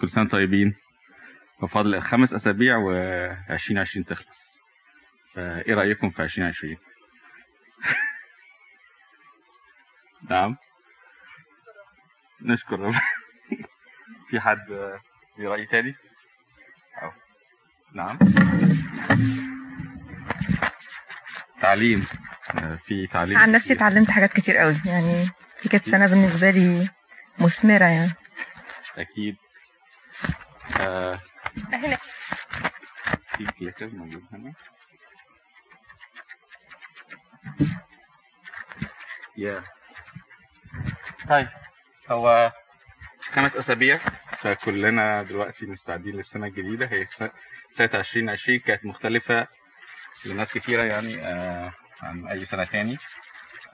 كل سنة طيبين. وفاضل خمس أسابيع و2020 تخلص. فإيه رأيكم في 2020 نعم. نشكر ربنا. في حد في رأي تاني؟ أو. نعم. تعليم. في تعليم عن نفسي. اتعلمت حاجات كتير قوي. يعني دي كانت سنة بالنسبة لي مثمرة يعني. أكيد. آه هنا في كليكر موجود هنا يا. طيب هو خمس أسابيع. فكلنا دلوقتي مستعدين للسنة الجديدة. هي س- سنة 2020 كانت مختلفة لناس كتيرة يعني آه عن أي سنة تاني.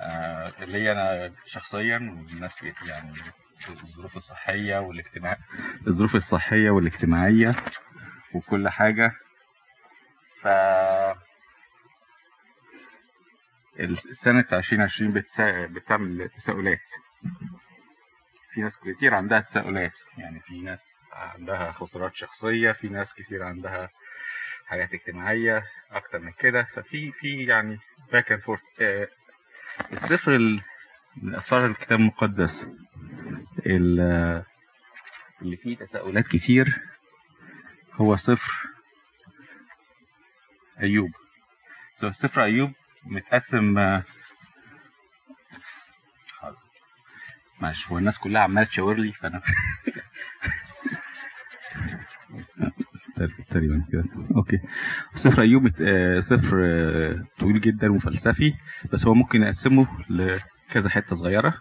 آه اللي أنا شخصيا والناس يعني الظروف الصحية والاجتماع الظروف الصحية والاجتماعية وكل حاجة. ف السنة 2020 بتسا... بتعمل تساؤلات. في ناس كتير عندها تساؤلات. يعني في ناس عندها خسارات شخصية في ناس كتير عندها حاجات اجتماعية أكتر من كده. ففي في يعني back and forth السفر ال... من أسفار الكتاب المقدس. ال- اللي فيه تساؤلات كتير هو سفر أيوب. سفر أيوب متقسم. معلش هو الناس كلها عمالة تشاور لي فأنا تقريبا كده. okay. سفر أيوب آه، سفر آه، طويل جدا وفلسفي بس هو ممكن نقسمه لكذا حتة صغيرة.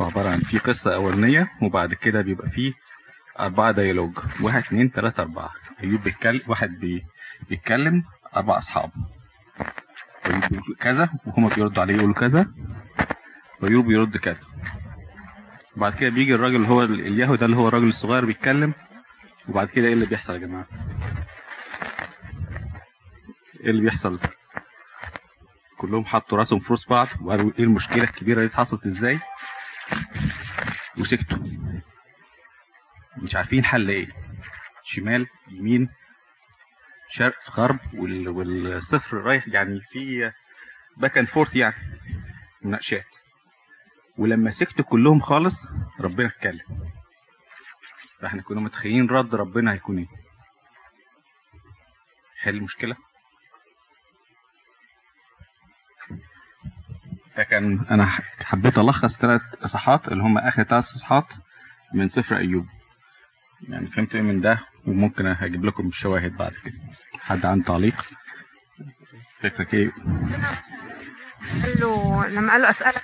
هو عبارة عن في قصة أولانية وبعد كده بيبقى فيه أربعة dialogue واحد اتنين تلاتة أربعة أيوب بيتكلم واحد بي... بيتكلم أربع أصحاب أيوب بيقول كذا وهما بيردوا عليه يقولوا كذا وأيوب بيرد كذا بعد كده بيجي الراجل اللي هو ال- اليهو ده اللي هو الراجل الصغير بيتكلم وبعد كده إيه اللي بيحصل يا جماعة؟ إيه اللي بيحصل؟ كلهم حطوا راسهم في راس بعض وقالوا إيه المشكلة الكبيرة دي حصلت إزاي؟ وسكتوا. مش عارفين حل إيه. شمال يمين شرق غرب وال... والسفر رايح يعني في back and forth يعني مناقشات. ولما سكتوا كلهم خالص ربنا اتكلم. فإحنا كنا متخيلين رد ربنا هيكون إيه. حل المشكلة؟ ده كان أنا حبيت ألخص ثلاث إصحاحات اللي هم آخر ثلاث إصحاحات من سفر أيوب. يعني فهمت إيه من ده؟ وممكن هجيب لكم الشواهد بعد كده. حد عنده تعليق؟ فكرك إيه قال له لما قال له أسألك.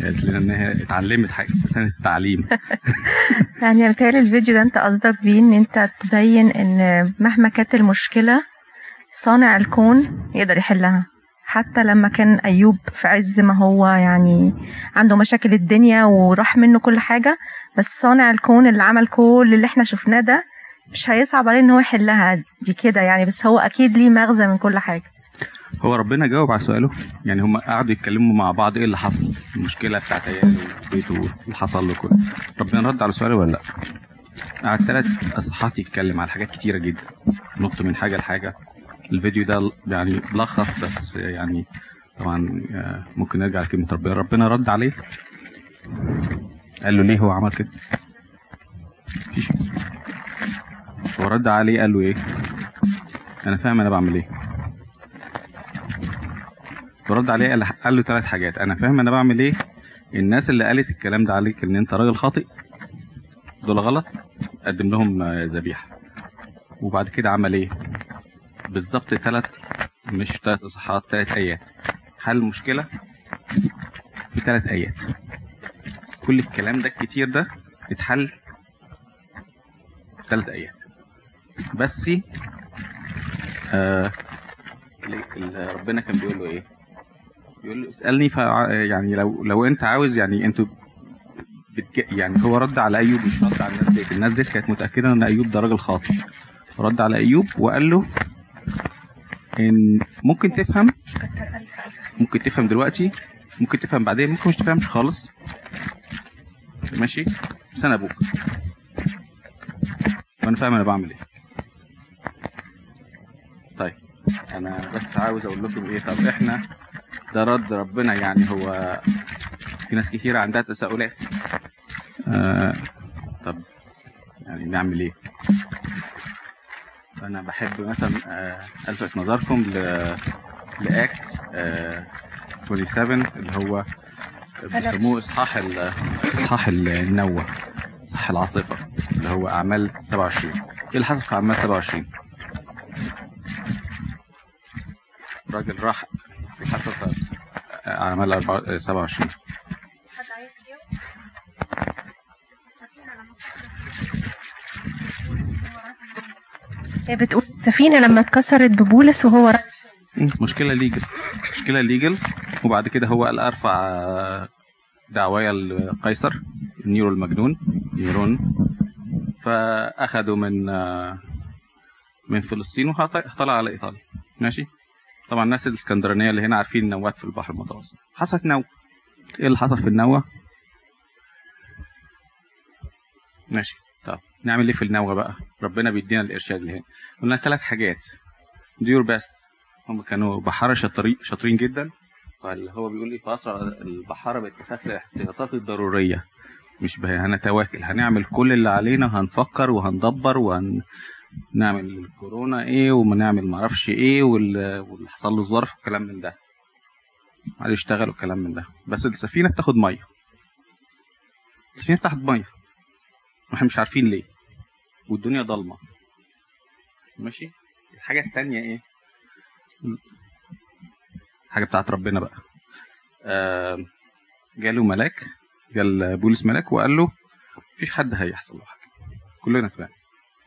قالت لنا إن هي اتعلمت حاجة سنة التعليم. يعني متهيألي الفيديو ده انت قصدك بيه ان انت تبين ان مهما كانت المشكلة صانع الكون يقدر يحلها. حتى لما كان أيوب في عز ما هو يعني عنده مشاكل الدنيا وراح منه كل حاجة بس صانع الكون اللي عمل كل اللي إحنا شفناه ده مش هيصعب عليه إن هو يحلها. دي كده يعني بس هو أكيد ليه مغزى من كل حاجة. هو ربنا جاوب على سؤاله. يعني هم قعدوا يتكلموا مع بعض إيه اللي حصل المشكلة بتاعت عياله وبيته اللي حصل له كله. ربنا رد على سؤاله ولا لأ؟ قعد ثلاث اصحاحات يتكلم على حاجات كتيرة جدا. نط من حاجة لحاجة. الفيديو ده يعني ملخص بس يعني طبعا آه، ممكن نرجع لكلمة ربنا. ربنا رد عليه. قال له ليه هو عمل كده؟ مفيش. هو رد عليه قال له إيه؟ أنا فاهم أنا بعمل إيه. ورد عليه قال قال له ثلاث حاجات. أنا فاهم أنا بعمل إيه. الناس اللي قالت الكلام ده عليك إن أنت راجل خاطئ دول غلط قدم لهم ذبيحة. وبعد كده عمل إيه؟ بالظبط ثلاث مش ثلاث إصحاحات ثلاث آيات. حل المشكلة في ثلاث آيات. كل الكلام ده الكتير ده اتحل ثلاث آيات. بس آه ربنا كان بيقول له إيه؟ بيقول له اسألني فع يعني لو لو أنت عاوز يعني أنتوا بتج... يعني هو رد على أيوب مش رد على الناس ديت. الناس ديت كانت متأكدة إن أيوب ده راجل خاطئ. رد على أيوب وقال له إن ممكن تفهم ممكن تفهم دلوقتي ممكن تفهم بعدين ممكن مش تفهمش خالص. ماشي؟ بس أنا أبوك. وأنا فاهم أنا بعمل إيه. طيب أنا بس عاوز أقول لكم إيه. طب إحنا ده رد ربنا يعني هو في ناس كتيرة عندها تساؤلات. آه طب يعني نعمل إيه؟ أنا بحب مثلا آه ألفت نظركم ل لأكت آه 27 اللي هو بيسموه إصحاح ال- إصحاح ال- النوة إصحاح العاصفة اللي هو أعمال 27 إيه اللي حصل في أعمال 27 راجل راح اعمال أربعة- 27 حد عايز يجاوب؟ هي بتقول السفينة لما اتكسرت ببولس وهو رايح مشكلة legal. مشكلة legal. وبعد كده هو قال أرفع آه، دعوايا لقيصر نيرو المجنون نيرون. فاخدوا من آه، من فلسطين وطلع على إيطاليا. ماشي؟ طبعا الناس الإسكندرانية اللي هنا عارفين النوات في البحر المتوسط. حصلت نوة. إيه اللي حصل في النوة؟ ماشي. طب نعمل إيه في النوة بقى؟ ربنا بيدينا الإرشاد اللي هنا قلنا ثلاث حاجات. Your best. هم كانوا بحارة شاطرين شاطرين جدا. فاللي هو بيقول لي في أسرع البحارة بتتخذ الاحتياطات الضرورية. مش هنتواكل. هنعمل كل اللي علينا. وهنفكر وهندبر وهنعمل الكورونا إيه وما نعمل معرفش إيه وال- واللي حصل له ظرف وكلام من ده. قاعد يشتغل وكلام من ده. بس السفينة بتاخد مية. السفينة بتاخد مية. وإحنا مش عارفين ليه. والدنيا ضلمة. ماشي؟ الحاجة التانية إيه؟ حاجة بتاعت ربنا بقى. آه جاله ملاك جال بولس ملاك وقال له مفيش حد هيحصل له حاجة. كلنا تمام.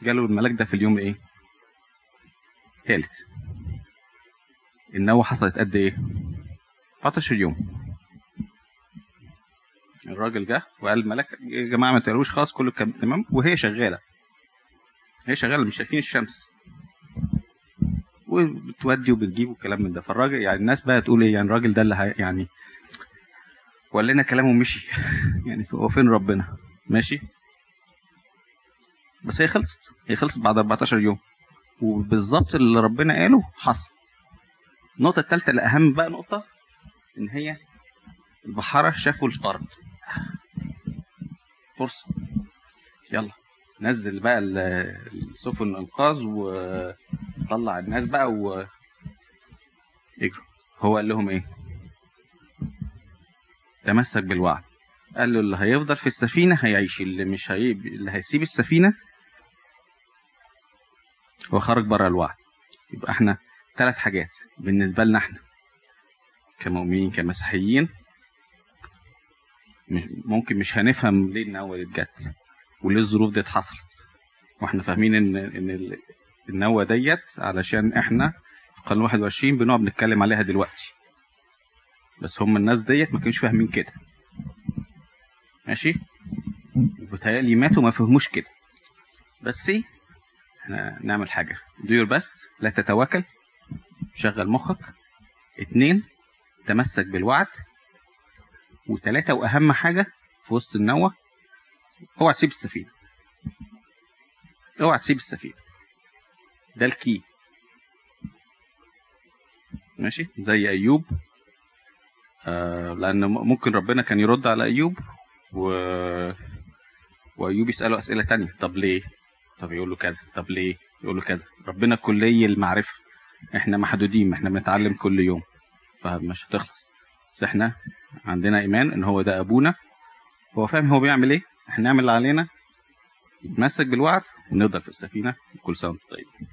جاله الملاك ده في اليوم إيه؟ تالت. النوة حصلت قد إيه؟ 14 يوم. الراجل جه وقال الملاك يا جماعة ما تقلقوش خلاص كله كان تمام. وهي شغالة. هي شغالة مش شايفين الشمس. وبتودي وبتجيب والكلام من ده. فالراجل يعني الناس بقى تقول إيه؟ يعني الراجل ده اللي هي يعني وقال لنا كلامه ومشي. يعني هو فين ربنا؟ ماشي؟ بس هي خلصت. هي خلصت بعد 14 يوم. وبالظبط اللي ربنا قاله حصل. النقطة الثالثة الأهم بقى نقطة إن هي البحارة شافوا الأرض فرصة. يلا. نزل بقى ال- السفن الإنقاذ وطلع الناس بقى و يجروا هو قال لهم إيه؟ تمسك بالوعد. قال له اللي هيفضل في السفينة هيعيش. اللي مش هي... اللي هيسيب السفينة هو خرج بره الوعد. يبقى إحنا ثلاث حاجات بالنسبة لنا إحنا. كمؤمنين كمسيحيين مش ممكن مش هنفهم ليه النوة اتجت وليه الظروف دي حصلت وإحنا فاهمين ان إن ال- النوة ديت علشان إحنا في قانون 21 بنقعد نتكلم عليها دلوقتي. بس هم الناس ديت ما كانوش فاهمين كده. ماشي؟ وبتهيألي ماتوا ما فهموش كده. بس؟ إحنا نعمل حاجة. Do your best. لا تتواكل شغل مخك. اتنين تمسك بالوعد. وتلاتة وأهم حاجة في وسط النوة اوعى تسيب السفينة. اوعى تسيب السفينة. ده الكي. ماشي؟ زي أيوب. آه لأن م- ممكن ربنا كان يرد على أيوب و... وأيوب يسأله أسئلة تانية. طب ليه؟ طب يقول له كذا طب ليه؟ يقول له كذا. ربنا كلي المعرفة. إحنا محدودين إحنا بنتعلم كل يوم. فمش هتخلص بس إحنا عندنا إيمان إن هو ده أبونا. هو فاهم هو بيعمل إيه؟ إحنا نعمل اللي علينا. نتمسك بالوعد ونفضل في السفينة. كل سنة وأنتم طيبين